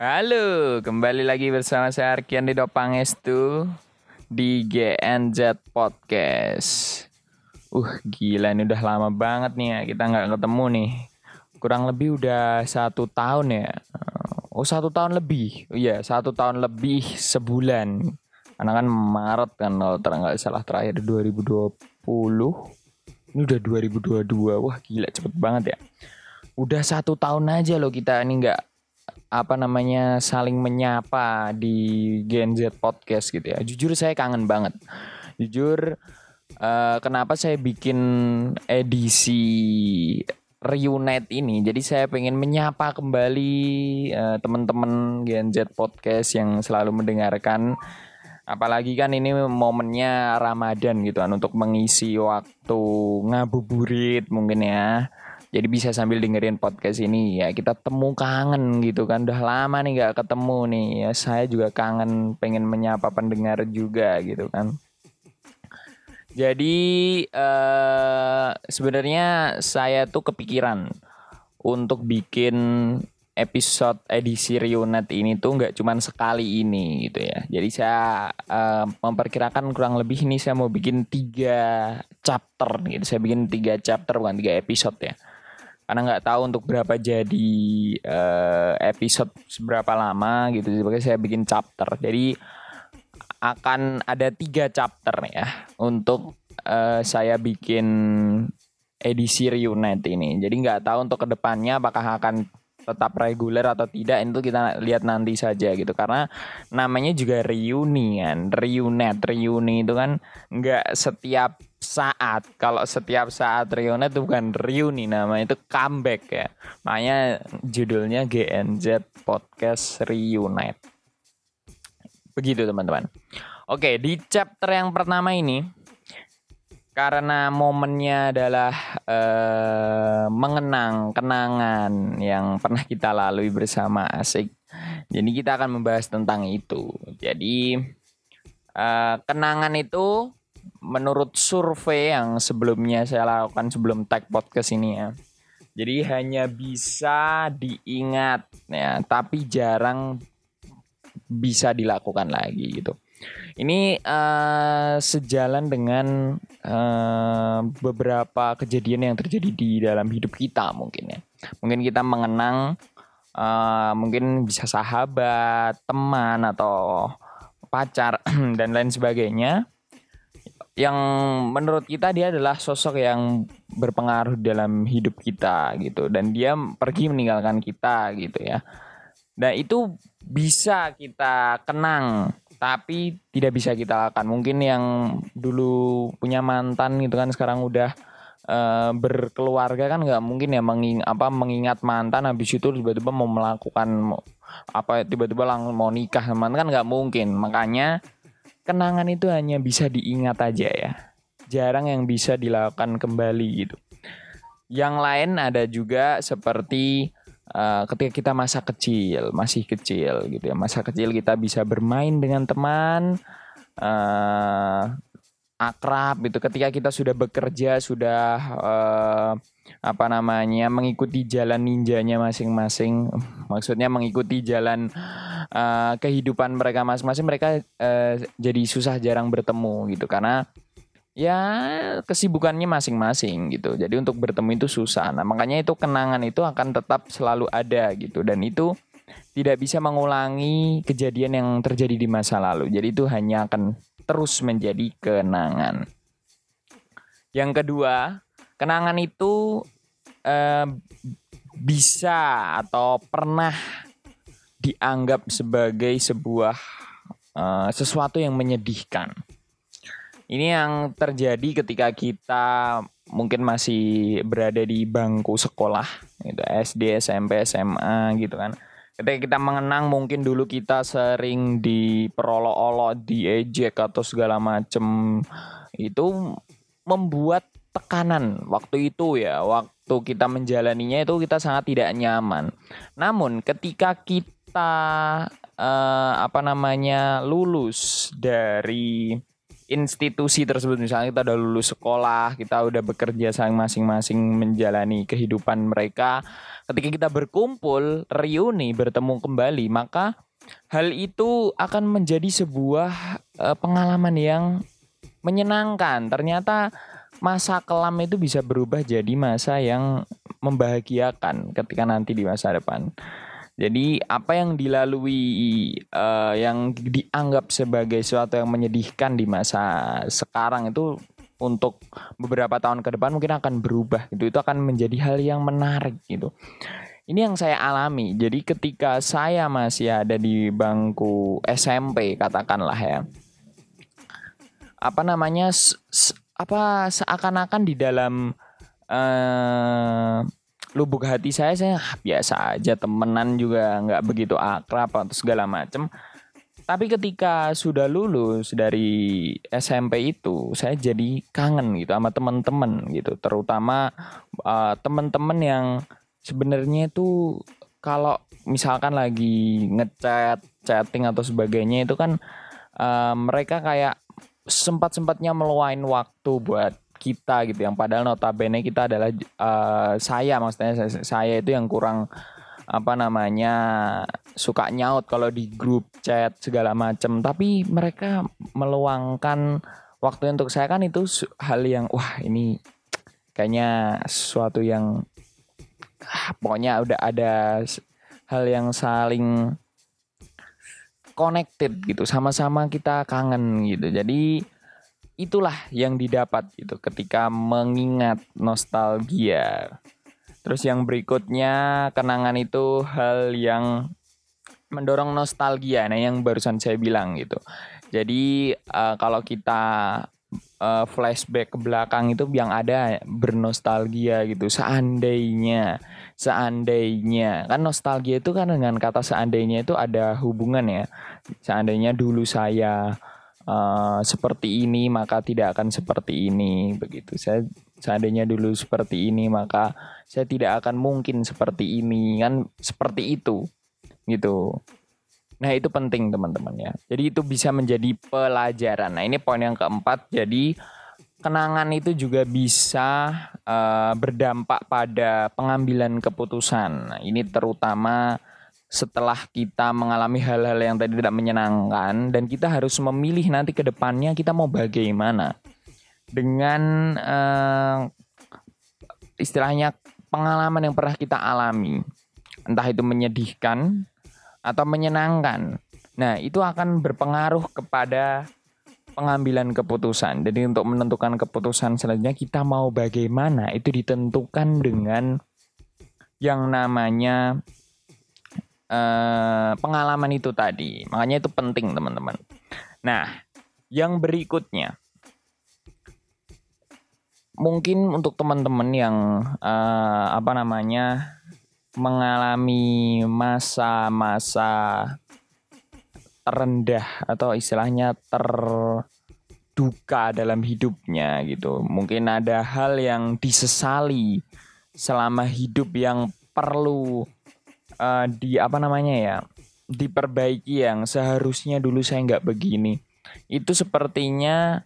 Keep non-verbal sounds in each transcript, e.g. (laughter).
Halo, kembali lagi bersama saya Arkian di Dopangestu di GNZ Podcast. Uh, gila ini udah lama banget nih ya kita nggak ketemu nih. Kurang lebih udah satu tahun ya. Oh satu tahun lebih, oh, iya satu tahun lebih sebulan. Karena kan Maret kan kalau nggak salah terakhir 2020. Ini udah 2022, wah gila cepet banget ya. Udah satu tahun aja loh kita ini nggak apa namanya saling menyapa di Gen Z podcast gitu ya. Jujur saya kangen banget. Jujur uh, kenapa saya bikin edisi reunite ini. Jadi saya pengen menyapa kembali uh, teman-teman Gen Z podcast yang selalu mendengarkan apalagi kan ini momennya Ramadan gitu kan untuk mengisi waktu ngabuburit mungkin ya jadi bisa sambil dengerin podcast ini ya kita temu kangen gitu kan udah lama nih gak ketemu nih ya saya juga kangen pengen menyapa pendengar juga gitu kan jadi uh, sebenarnya saya tuh kepikiran untuk bikin episode edisi reunite ini tuh nggak cuman sekali ini gitu ya. Jadi saya uh, memperkirakan kurang lebih ini saya mau bikin tiga chapter gitu. Saya bikin tiga chapter bukan tiga episode ya karena nggak tahu untuk berapa jadi uh, episode seberapa lama gitu. Sebagai saya bikin chapter. Jadi akan ada tiga chapter ya untuk uh, saya bikin edisi reunite ini. Jadi nggak tahu untuk ke depannya apakah akan tetap reguler atau tidak. Itu kita lihat nanti saja gitu. Karena namanya juga reuni kan reunite. Reuni itu kan nggak setiap saat kalau setiap saat reunite itu bukan reuni namanya itu comeback ya makanya judulnya GNZ Podcast Reunite begitu teman-teman oke di chapter yang pertama ini karena momennya adalah uh, mengenang kenangan yang pernah kita lalui bersama asik. Jadi kita akan membahas tentang itu. Jadi uh, kenangan itu menurut survei yang sebelumnya saya lakukan sebelum tag podcast ini ya. Jadi hanya bisa diingat ya, tapi jarang bisa dilakukan lagi gitu. Ini uh, sejalan dengan uh, beberapa kejadian yang terjadi di dalam hidup kita mungkin ya. Mungkin kita mengenang uh, mungkin bisa sahabat, teman atau pacar (clears throat) dan lain sebagainya yang menurut kita dia adalah sosok yang berpengaruh dalam hidup kita gitu dan dia pergi meninggalkan kita gitu ya. Nah itu bisa kita kenang tapi tidak bisa kita lakukan. Mungkin yang dulu punya mantan gitu kan sekarang udah uh, berkeluarga kan nggak mungkin ya menging apa mengingat mantan habis itu tiba-tiba mau melakukan apa tiba-tiba langsung mau nikah teman kan nggak mungkin. Makanya kenangan itu hanya bisa diingat aja ya. Jarang yang bisa dilakukan kembali gitu. Yang lain ada juga seperti uh, ketika kita masa kecil masih kecil gitu ya masa kecil kita bisa bermain dengan teman uh, akrab gitu ketika kita sudah bekerja sudah uh, apa namanya mengikuti jalan ninjanya masing-masing maksudnya mengikuti jalan uh, kehidupan mereka masing-masing mereka uh, jadi susah jarang bertemu gitu karena ya kesibukannya masing-masing gitu. Jadi untuk bertemu itu susah. Nah, makanya itu kenangan itu akan tetap selalu ada gitu dan itu tidak bisa mengulangi kejadian yang terjadi di masa lalu. Jadi itu hanya akan terus menjadi kenangan. Yang kedua, kenangan itu eh, bisa atau pernah dianggap sebagai sebuah eh, sesuatu yang menyedihkan ini yang terjadi ketika kita mungkin masih berada di bangku sekolah, gitu, SD, SMP, SMA gitu kan. Ketika kita mengenang mungkin dulu kita sering diperolok-olok, diejek atau segala macem itu membuat tekanan waktu itu ya, waktu kita menjalaninya itu kita sangat tidak nyaman. Namun ketika kita uh, apa namanya lulus dari institusi tersebut. Misalnya kita udah lulus sekolah kita udah bekerja masing-masing menjalani kehidupan mereka. Ketika kita berkumpul reuni bertemu kembali maka hal itu akan menjadi sebuah uh, pengalaman yang menyenangkan. Ternyata masa kelam itu bisa berubah jadi masa yang membahagiakan ketika nanti di masa depan jadi apa yang dilalui uh, yang dianggap sebagai sesuatu yang menyedihkan di masa sekarang itu untuk beberapa tahun ke depan mungkin akan berubah gitu. Itu akan menjadi hal yang menarik gitu. Ini yang saya alami. Jadi ketika saya masih ada di bangku SMP katakanlah ya. Apa namanya apa seakan-akan di dalam uh, lubuk hati saya saya ah, biasa aja temenan juga nggak begitu akrab atau segala macem. Tapi ketika sudah lulus dari SMP itu saya jadi kangen gitu sama teman-teman gitu. Terutama uh, teman-teman yang sebenarnya itu kalau misalkan lagi ngechat chatting atau sebagainya itu kan uh, mereka kayak sempat-sempatnya meluain waktu buat kita gitu. Yang padahal notabene kita adalah uh, saya maksudnya saya, itu yang kurang apa namanya suka nyaut kalau di grup chat segala macam tapi mereka meluangkan waktu untuk saya kan itu hal yang wah ini kayaknya sesuatu yang ah, pokoknya udah ada hal yang saling connected gitu. Sama-sama kita kangen gitu. Jadi itulah yang didapat gitu ketika mengingat nostalgia. Terus yang berikutnya kenangan itu hal yang mendorong nostalgia. Nah, yang barusan saya bilang gitu. Jadi uh, kalau kita uh, flashback ke belakang itu yang ada bernostalgia gitu. Seandainya, seandainya kan nostalgia itu kan dengan kata seandainya itu ada hubungan ya. Seandainya dulu saya uh, seperti ini maka tidak akan seperti ini begitu. Saya seandainya dulu seperti ini maka saya tidak akan mungkin seperti ini kan? Seperti itu gitu. Nah itu penting teman-teman ya. Jadi itu bisa menjadi pelajaran. Nah ini poin yang keempat. Jadi kenangan itu juga bisa uh, berdampak pada pengambilan keputusan. Nah, ini terutama setelah kita mengalami hal-hal yang tadi tidak menyenangkan dan kita harus memilih nanti ke depannya kita mau bagaimana. Dengan uh, istilahnya pengalaman yang pernah kita alami. Entah itu menyedihkan atau menyenangkan. Nah itu akan berpengaruh kepada pengambilan keputusan. Jadi untuk menentukan keputusan selanjutnya kita mau bagaimana itu ditentukan dengan yang namanya Eh, pengalaman itu tadi. Makanya itu penting teman-teman. Nah, yang berikutnya mungkin untuk teman-teman yang uh, apa namanya mengalami masa-masa terendah atau istilahnya terduka dalam hidupnya gitu. Mungkin ada hal yang disesali selama hidup yang perlu uh, di apa namanya ya diperbaiki yang seharusnya dulu saya nggak begini itu sepertinya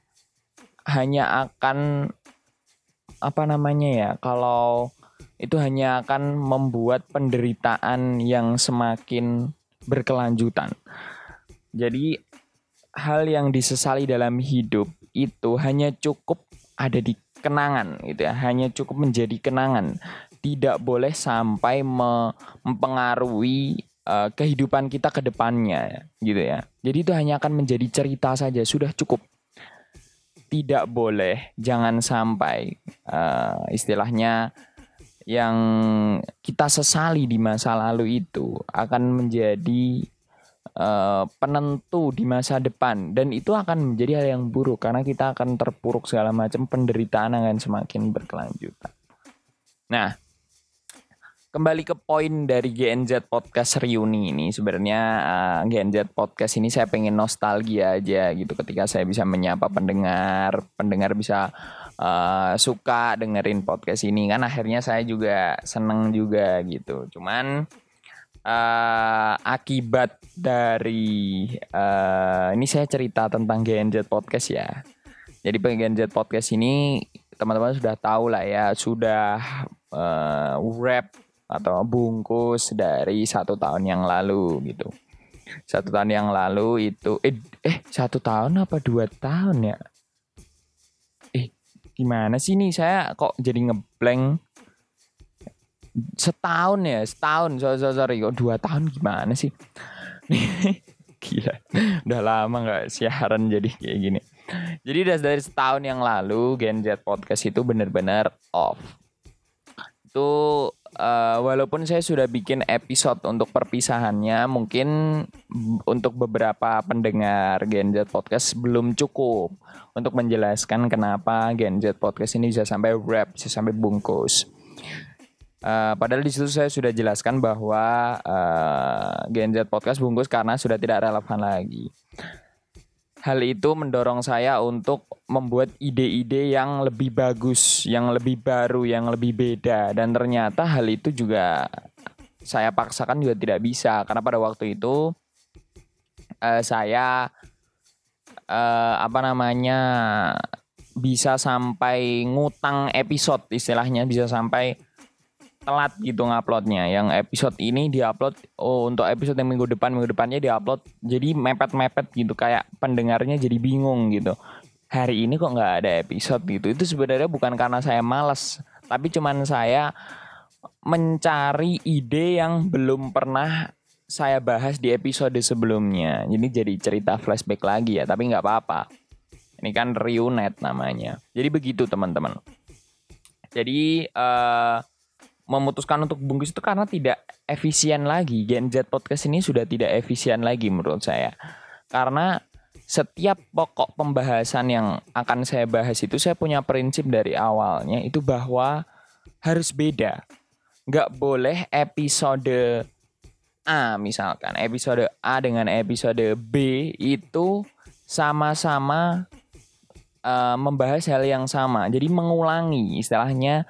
hanya akan apa namanya ya kalau itu hanya akan membuat penderitaan yang semakin berkelanjutan. Jadi hal yang disesali dalam hidup itu hanya cukup ada di kenangan gitu ya, hanya cukup menjadi kenangan tidak boleh sampai mempengaruhi uh, kehidupan kita ke depannya gitu ya. Jadi itu hanya akan menjadi cerita saja, sudah cukup. Tidak boleh, jangan sampai uh, istilahnya yang kita sesali di masa lalu itu akan menjadi uh, penentu di masa depan dan itu akan menjadi hal yang buruk karena kita akan terpuruk segala macam penderitaan akan semakin berkelanjutan. Nah, kembali ke poin dari GNZ Podcast Reuni ini. Sebenarnya uh, eh, GNZ Podcast ini saya pengen nostalgia aja gitu ketika saya bisa menyapa pendengar. Pendengar bisa uh, suka dengerin podcast ini kan akhirnya saya juga seneng juga gitu. Cuman uh, akibat dari uh, ini saya cerita tentang GNZ Podcast ya. Jadi bagian Z podcast ini teman-teman sudah tahu lah ya, sudah uh, wrap atau bungkus dari satu tahun yang lalu gitu. Satu tahun yang lalu itu eh, eh satu tahun apa dua tahun ya? Eh gimana sih nih? Saya kok jadi ngeblank setahun ya setahun. Sorry, sorry, sorry kok dua tahun gimana sih? (laughs) Gila udah lama nggak siaran jadi kayak gini. Jadi udah dari setahun yang lalu Gen Z podcast itu benar-benar off. Itu uh, walaupun saya sudah bikin episode untuk perpisahannya mungkin untuk beberapa pendengar Gen Z podcast belum cukup untuk menjelaskan kenapa Gen Z podcast ini bisa sampai wrap bisa sampai bungkus Uh, padahal di situ saya sudah jelaskan bahwa uh, Gen Z Podcast bungkus karena sudah tidak relevan lagi. Hal itu mendorong saya untuk membuat ide-ide yang lebih bagus, yang lebih baru, yang lebih beda. Dan ternyata hal itu juga saya paksakan juga tidak bisa karena pada waktu itu uh, saya uh, apa namanya bisa sampai ngutang episode istilahnya bisa sampai telat gitu nguploadnya. Yang episode ini diupload oh untuk episode yang minggu depan minggu depannya diupload jadi mepet-mepet gitu kayak pendengarnya jadi bingung gitu. Hari ini kok nggak ada episode gitu. Itu sebenarnya bukan karena saya malas, tapi cuman saya mencari ide yang belum pernah saya bahas di episode sebelumnya. Jadi jadi cerita flashback lagi ya, tapi nggak apa-apa. Ini kan reunite namanya. Jadi begitu teman-teman. Jadi uh, memutuskan untuk bungkus itu karena tidak efisien lagi. Gen Z podcast ini sudah tidak efisien lagi menurut saya. Karena setiap pokok pembahasan yang akan saya bahas itu saya punya prinsip dari awalnya itu bahwa harus beda. Nggak boleh episode A misalkan, episode A dengan episode B itu sama-sama uh, membahas hal yang sama. Jadi mengulangi istilahnya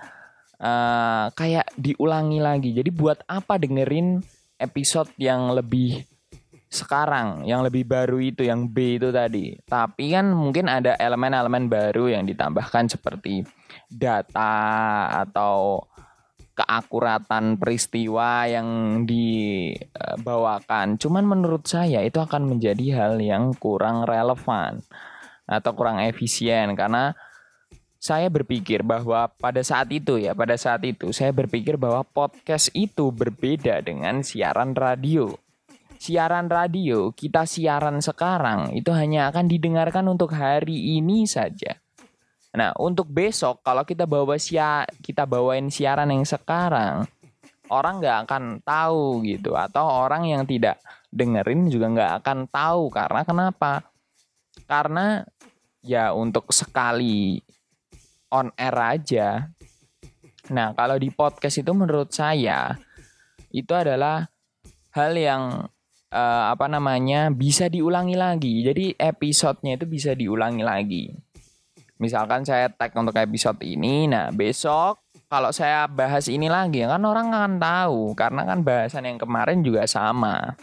uh, kayak diulangi lagi. Jadi buat apa dengerin episode yang lebih sekarang, yang lebih baru itu, yang B itu tadi. Tapi kan mungkin ada elemen-elemen baru yang ditambahkan seperti data atau keakuratan peristiwa yang dibawakan. Cuman menurut saya itu akan menjadi hal yang kurang relevan atau kurang efisien karena saya berpikir bahwa pada saat itu ya, pada saat itu saya berpikir bahwa podcast itu berbeda dengan siaran radio. Siaran radio, kita siaran sekarang itu hanya akan didengarkan untuk hari ini saja. Nah, untuk besok kalau kita bawa sia kita bawain siaran yang sekarang, orang nggak akan tahu gitu atau orang yang tidak dengerin juga nggak akan tahu karena kenapa? Karena ya untuk sekali on air aja. Nah, kalau di podcast itu menurut saya itu adalah hal yang uh, apa namanya bisa diulangi lagi. Jadi episodenya itu bisa diulangi lagi. Misalkan saya tag untuk episode ini, nah besok kalau saya bahas ini lagi kan orang akan tahu karena kan bahasan yang kemarin juga sama.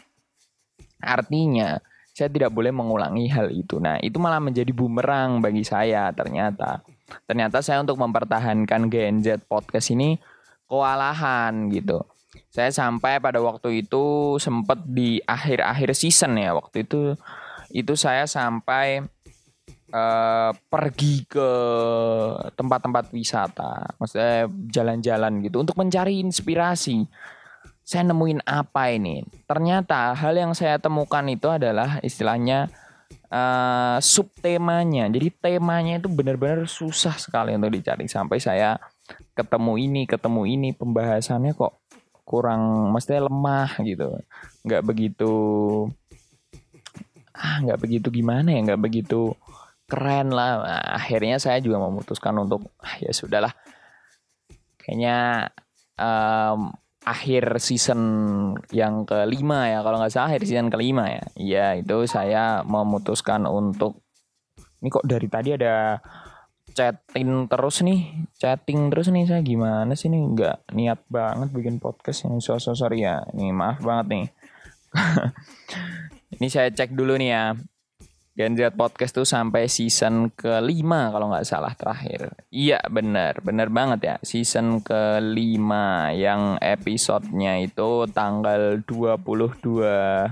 Artinya saya tidak boleh mengulangi hal itu. Nah, itu malah menjadi bumerang bagi saya ternyata ternyata saya untuk mempertahankan Gen Z podcast ini kewalahan gitu. Saya sampai pada waktu itu sempat di akhir-akhir season ya waktu itu itu saya sampai uh, pergi ke tempat-tempat wisata, maksudnya jalan-jalan gitu untuk mencari inspirasi. Saya nemuin apa ini? Ternyata hal yang saya temukan itu adalah istilahnya uh, subtemanya. Jadi temanya itu benar-benar susah sekali untuk dicari sampai saya ketemu ini, ketemu ini pembahasannya kok kurang mestinya lemah gitu. Nggak begitu ah nggak begitu gimana ya, nggak begitu keren lah. Nah, akhirnya saya juga memutuskan untuk ah, ya sudahlah. Kayaknya um, akhir season yang kelima ya kalau nggak salah akhir season kelima ya. Iya itu saya memutuskan untuk ini kok dari tadi ada chatting terus nih chatting terus nih saya gimana sih nih? Nggak niat banget bikin podcast ini so, so sorry ya. Ini maaf banget nih. (laughs) Ini saya cek dulu nih ya Gen Z Podcast tuh sampai season kelima kalau nggak salah terakhir. Iya bener, bener banget ya. Season kelima yang episodenya itu tanggal 22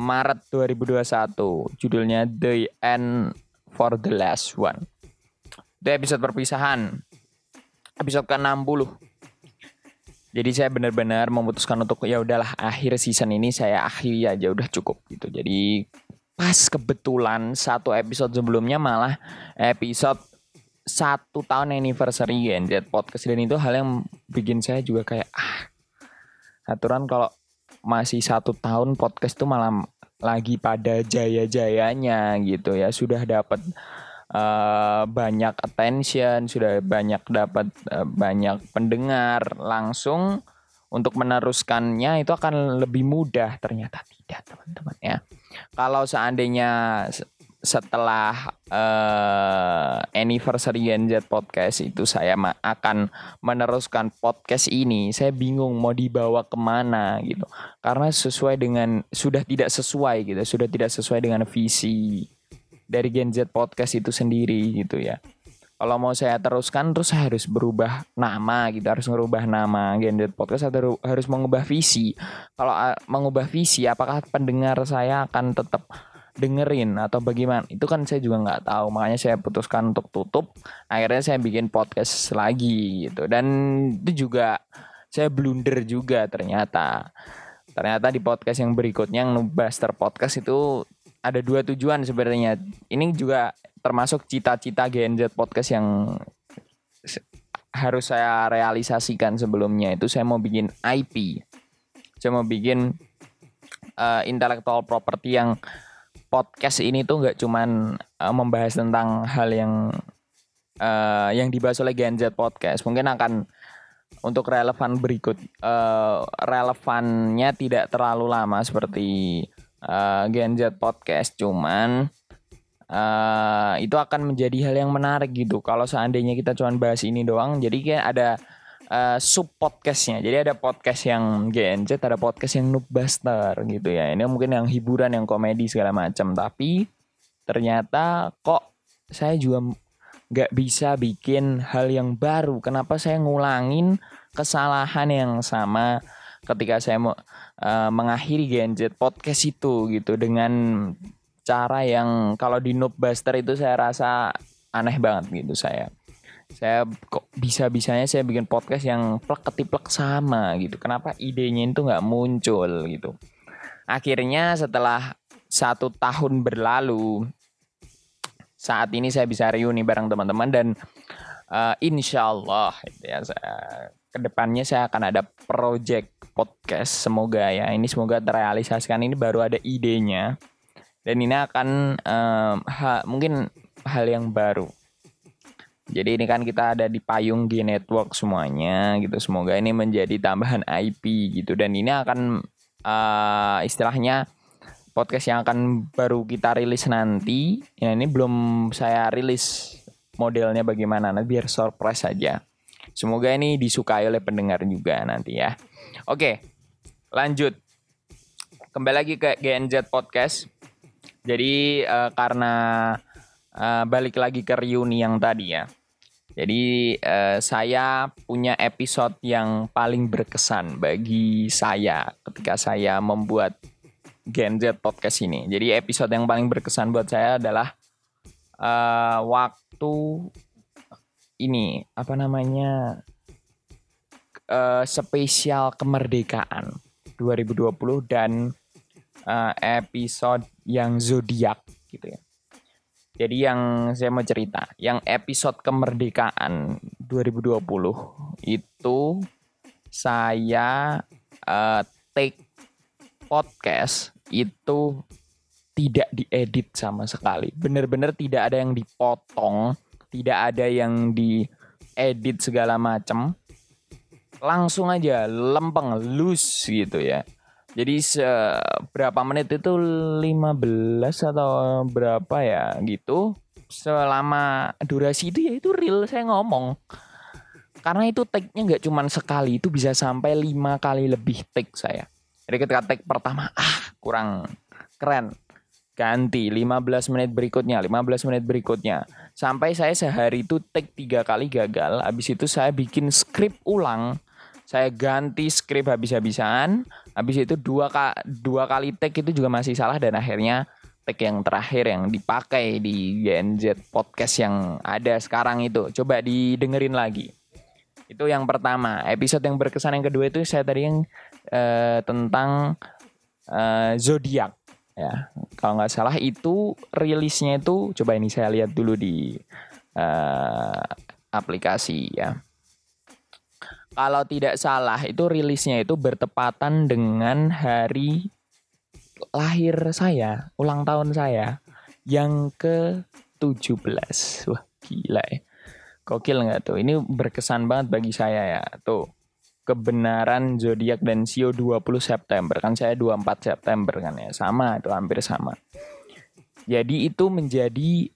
Maret 2021. Judulnya The End for the Last One. Itu episode perpisahan. Episode ke-60. Jadi saya benar-benar memutuskan untuk ya udahlah akhir season ini saya akhiri aja udah cukup gitu. Jadi pas kebetulan satu episode sebelumnya malah episode satu tahun anniversary Gen Z podcast. Dan itu hal yang bikin saya juga kayak ah aturan kalau masih satu tahun podcast itu malah lagi pada jaya-jayanya gitu ya. Sudah dapat uh, banyak attention sudah banyak dapat uh, banyak pendengar langsung untuk meneruskannya itu akan lebih mudah ternyata. Tidak teman-teman ya. Kalau seandainya setelah uh, anniversary Gen Z podcast itu saya akan meneruskan podcast ini saya bingung mau dibawa ke mana gitu. Karena sesuai dengan sudah tidak sesuai gitu sudah tidak sesuai dengan visi dari Gen Z podcast itu sendiri gitu ya kalau mau saya teruskan terus saya harus berubah nama gitu harus merubah nama Gendet Podcast atau harus mengubah visi. Kalau mengubah visi apakah pendengar saya akan tetap dengerin atau bagaimana? Itu kan saya juga nggak tahu makanya saya putuskan untuk tutup. Akhirnya saya bikin podcast lagi gitu. Dan itu juga saya blunder juga ternyata. Ternyata di podcast yang berikutnya yang Nubaster Podcast itu ada dua tujuan sebenarnya. Ini juga termasuk cita-cita Gen podcast yang harus saya realisasikan sebelumnya itu saya mau bikin IP saya mau bikin uh, intellectual property yang podcast ini tuh nggak cuman uh, membahas tentang hal yang uh, yang dibahas oleh Gen podcast. Mungkin akan untuk relevan berikut uh, relevannya tidak terlalu lama seperti uh, Gen Z podcast. Cuman uh, itu akan menjadi hal yang menarik gitu. Kalau seandainya kita cuma bahas ini doang, jadi kayak ada uh, sub podcastnya. Jadi ada podcast yang GNZ, ada podcast yang Noobbuster gitu ya. Ini mungkin yang hiburan, yang komedi segala macam. Tapi ternyata kok saya juga nggak bisa bikin hal yang baru. Kenapa saya ngulangin kesalahan yang sama ketika saya mau uh, mengakhiri GNZ podcast itu gitu dengan cara yang kalau di Noob Buster itu saya rasa aneh banget gitu saya. Saya kok bisa-bisanya saya bikin podcast yang plek ketiplek sama gitu. Kenapa idenya itu nggak muncul gitu. Akhirnya setelah satu tahun berlalu, saat ini saya bisa reuni bareng teman-teman dan uh, insya Allah gitu ya, saya, ke depannya saya akan ada project podcast semoga ya ini semoga terrealisasikan ini baru ada idenya dan ini akan um, ha, mungkin hal yang baru jadi ini kan kita ada di payung G Network semuanya gitu. Semoga ini menjadi tambahan IP gitu dan ini akan uh, istilahnya podcast yang akan baru kita rilis nanti. Ya ini belum saya rilis modelnya bagaimana nanti biar surprise saja. Semoga ini disukai oleh pendengar juga nanti ya. Oke, lanjut. Kembali lagi ke GNZ Podcast. Jadi uh, karena uh, balik lagi ke reuni yang tadi ya. Jadi uh, saya punya episode yang paling berkesan bagi saya ketika saya membuat Gen Z podcast ini. Jadi episode yang paling berkesan buat saya adalah uh, waktu ini apa namanya uh, spesial kemerdekaan 2020 dan uh, episode yang zodiak gitu ya. Jadi yang saya mau cerita, yang episode kemerdekaan 2020 itu saya uh, take podcast itu tidak diedit sama sekali. Bener-bener tidak ada yang dipotong, tidak ada yang diedit segala macam. Langsung aja lempeng, loose gitu ya. Jadi berapa menit itu 15 atau berapa ya gitu. Selama durasi itu ya itu real saya ngomong. Karena itu take-nya nggak cuma sekali, itu bisa sampai lima kali lebih take saya. Jadi ketika take pertama, ah kurang keren. ganti 15 menit berikutnya 15 menit berikutnya sampai saya sehari itu take tiga kali gagal habis itu saya bikin skrip ulang saya ganti skrip habis-habisan habis itu dua, ka dua kali take itu juga masih salah dan akhirnya take yang terakhir yang dipakai di GNZ podcast yang ada sekarang itu. Coba didengerin lagi. Itu yang pertama. Episode yang berkesan yang kedua itu saya tadi yang uh, tentang uh, zodiak. Ya kalau nggak salah itu rilisnya itu coba ini saya lihat dulu di uh, aplikasi ya kalau tidak salah itu rilisnya itu bertepatan dengan hari lahir saya ulang tahun saya yang ke 17 wah gila ya. Kokil nggak tuh? Ini berkesan banget bagi saya ya. Tuh, kebenaran zodiak dan sio 20 September. Kan saya 24 September kan ya. Sama itu hampir sama. Jadi itu menjadi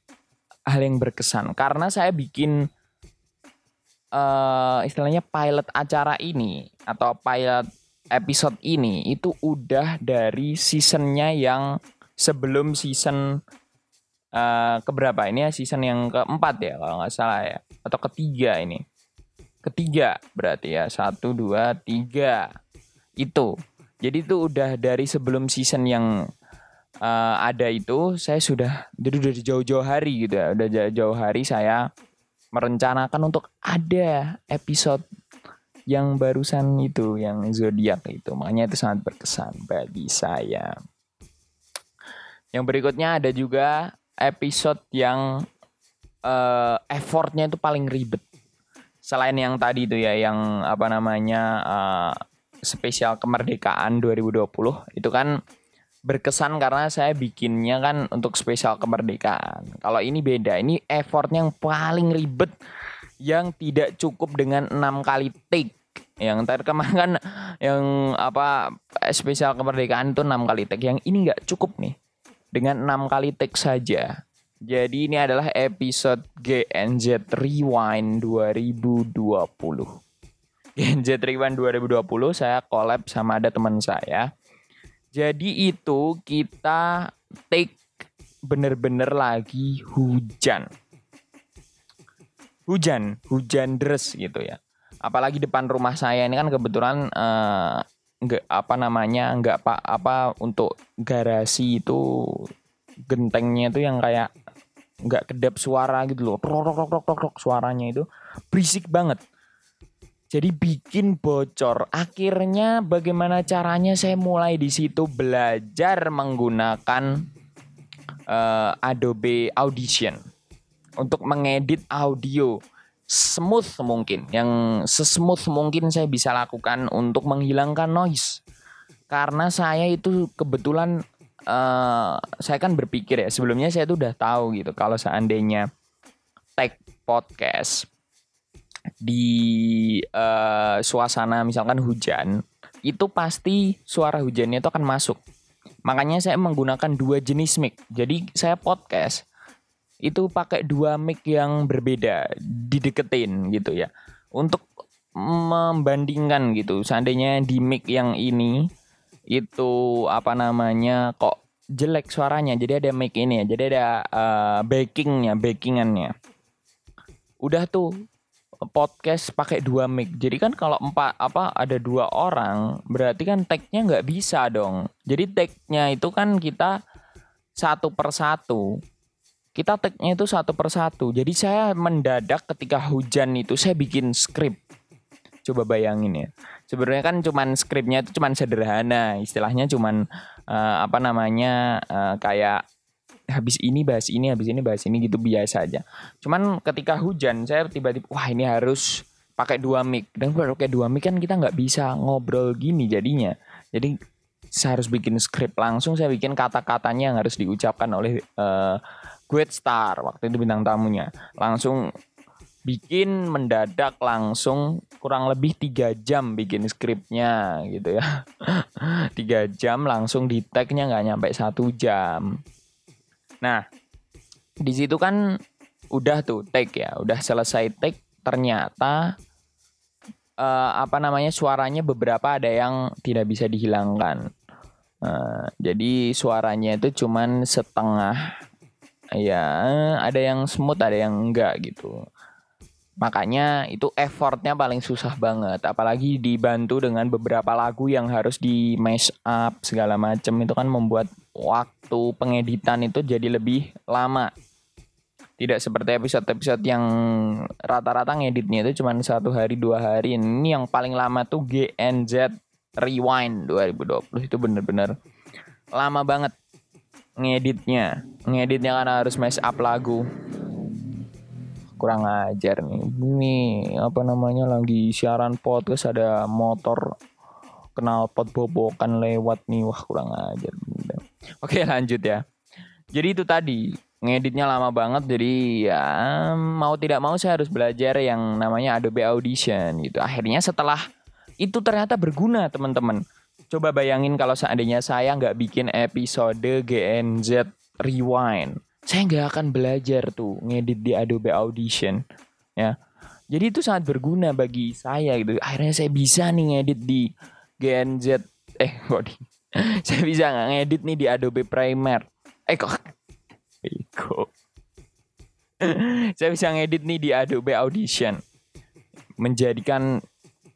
hal yang berkesan. Karena saya bikin uh, istilahnya pilot acara ini atau pilot episode ini itu udah dari seasonnya yang sebelum season uh, keberapa? Ini ya season yang keempat ya kalau nggak salah ya. Atau ketiga ini. Ketiga berarti ya. Satu dua tiga. Itu. Jadi itu udah dari sebelum season yang uh, ada itu saya sudah jadi udah jauh-jauh hari gitu ya. Udah jauh-jauh hari saya merencanakan untuk ada episode yang barusan itu yang zodiak itu. Makanya itu sangat berkesan bagi saya. Yang berikutnya ada juga episode yang uh, effortnya itu paling ribet. Selain yang tadi itu ya yang apa namanya uh, spesial kemerdekaan 2020 itu kan berkesan karena saya bikinnya kan untuk spesial kemerdekaan. Kalau ini beda, ini effortnya yang paling ribet yang tidak cukup dengan enam kali take. Yang tadi kemarin kan yang apa spesial kemerdekaan itu enam kali take. Yang ini nggak cukup nih dengan enam kali take saja. Jadi ini adalah episode GNZ Rewind 2020. GNZ Rewind 2020 saya collab sama ada teman saya. Jadi itu kita take bener-bener lagi hujan. Hujan, hujan deras gitu ya. Apalagi depan rumah saya ini kan kebetulan uh, apa namanya nggak pak apa untuk garasi itu gentengnya itu yang kayak nggak kedap suara gitu loh rok rok rok rok rok suaranya itu berisik banget jadi bikin bocor. Akhirnya bagaimana caranya saya mulai di situ belajar menggunakan uh, Adobe Audition. Untuk mengedit audio smooth mungkin. Yang sesmooth mungkin saya bisa lakukan untuk menghilangkan noise. Karena saya itu kebetulan uh, saya kan berpikir ya sebelumnya saya tuh udah tahu gitu kalau seandainya tag podcast di uh, suasana misalkan hujan itu pasti suara hujannya itu akan masuk. Makanya saya menggunakan dua jenis mic. Jadi saya podcast itu pakai dua mic yang berbeda dideketin gitu ya. Untuk membandingkan gitu seandainya di mic yang ini itu apa namanya kok jelek suaranya. Jadi ada mic ini ya jadi ada uh, backingnya backingannya. Udah tuh podcast pakai dua mic. Jadi kan kalau empat apa ada dua orang berarti kan tagnya nggak bisa dong. Jadi tagnya itu kan kita satu persatu kita tagnya itu satu persatu jadi saya mendadak ketika hujan itu saya bikin skrip. Coba bayangin ya. Sebenarnya kan cuman skripnya itu cuman sederhana. Istilahnya cuman uh, apa namanya uh, kayak habis ini bahas ini habis ini bahas ini gitu biasa aja. Cuman ketika hujan saya tiba-tiba wah ini harus pakai dua mic. Dan kalau pakai dua mic kan kita nggak bisa ngobrol gini jadinya. Jadi saya harus bikin skrip langsung saya bikin kata-katanya yang harus diucapkan oleh uh, Great Star waktu itu bintang tamunya. Langsung bikin mendadak langsung kurang lebih tiga jam bikin skripnya gitu ya. (laughs) Tiga jam langsung di tagnya nggak nyampe satu jam nah di situ kan udah tuh tag ya udah selesai tag ternyata uh, apa namanya suaranya beberapa ada yang tidak bisa dihilangkan. Uh, jadi suaranya itu cuman setengah. Ya ada yang smooth ada yang enggak gitu makanya itu effortnya paling susah banget. Apalagi dibantu dengan beberapa lagu yang harus di mash up segala macem. Itu kan membuat waktu pengeditan itu jadi lebih lama. Tidak seperti episode-episode yang rata-rata ngeditnya itu cuma satu hari dua hari. Ini yang paling lama tuh GNZ Rewind 2020 itu bener-bener lama banget ngeditnya. Ngeditnya karena harus mash up lagu kurang ajar nih. Ini apa namanya lagi siaran podcast ada motor kenal pot bobokan lewat nih. Wah kurang ajar. Oke lanjut ya. Jadi itu tadi ngeditnya lama banget jadi ya mau tidak mau saya harus belajar yang namanya Adobe Audition gitu. Akhirnya setelah itu ternyata berguna teman-teman. Coba bayangin kalau seandainya saya nggak bikin episode GNZ Rewind. Saya nggak akan belajar tuh ngedit di Adobe Audition. Ya. Jadi itu sangat berguna bagi saya gitu. Akhirnya saya bisa nih ngedit di GNZ. Eh, (laughs) kok di... saya bisa nggak ngedit nih di Adobe Premiere. Eh kok... Kok... (laughs) saya bisa ngedit nih di Adobe Audition. Menjadikan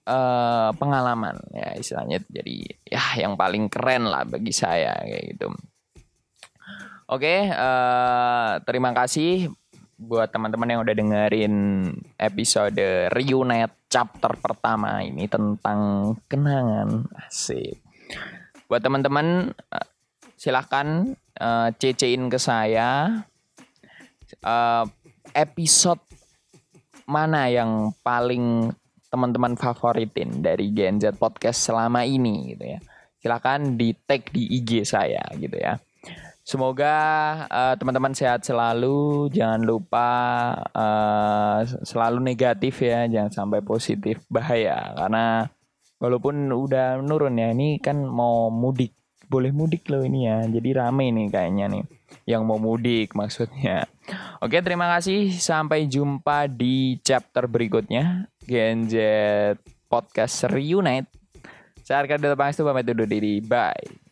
uh, pengalaman ya istilahnya jadi ya yang paling keren lah bagi saya kayak gitu. Oke, uh, terima kasih buat teman-teman yang udah dengerin episode Reunite chapter pertama ini tentang kenangan asik. Buat teman-teman uh, silahkan uh, cecein ke saya uh, episode mana yang paling teman-teman favoritin dari Gen Z Podcast selama ini gitu ya. Silahkan di tag di IG saya gitu ya. Semoga uh, teman-teman sehat selalu, jangan lupa uh, selalu negatif ya, jangan sampai positif bahaya karena walaupun udah menurun ya, ini kan mau mudik, boleh mudik loh ini ya, jadi rame nih kayaknya nih yang mau mudik maksudnya. Oke, terima kasih. Sampai jumpa di chapter berikutnya. Gen Z Podcast Reunite. Saya Arka Delapang itu pamit undur diri. Bye.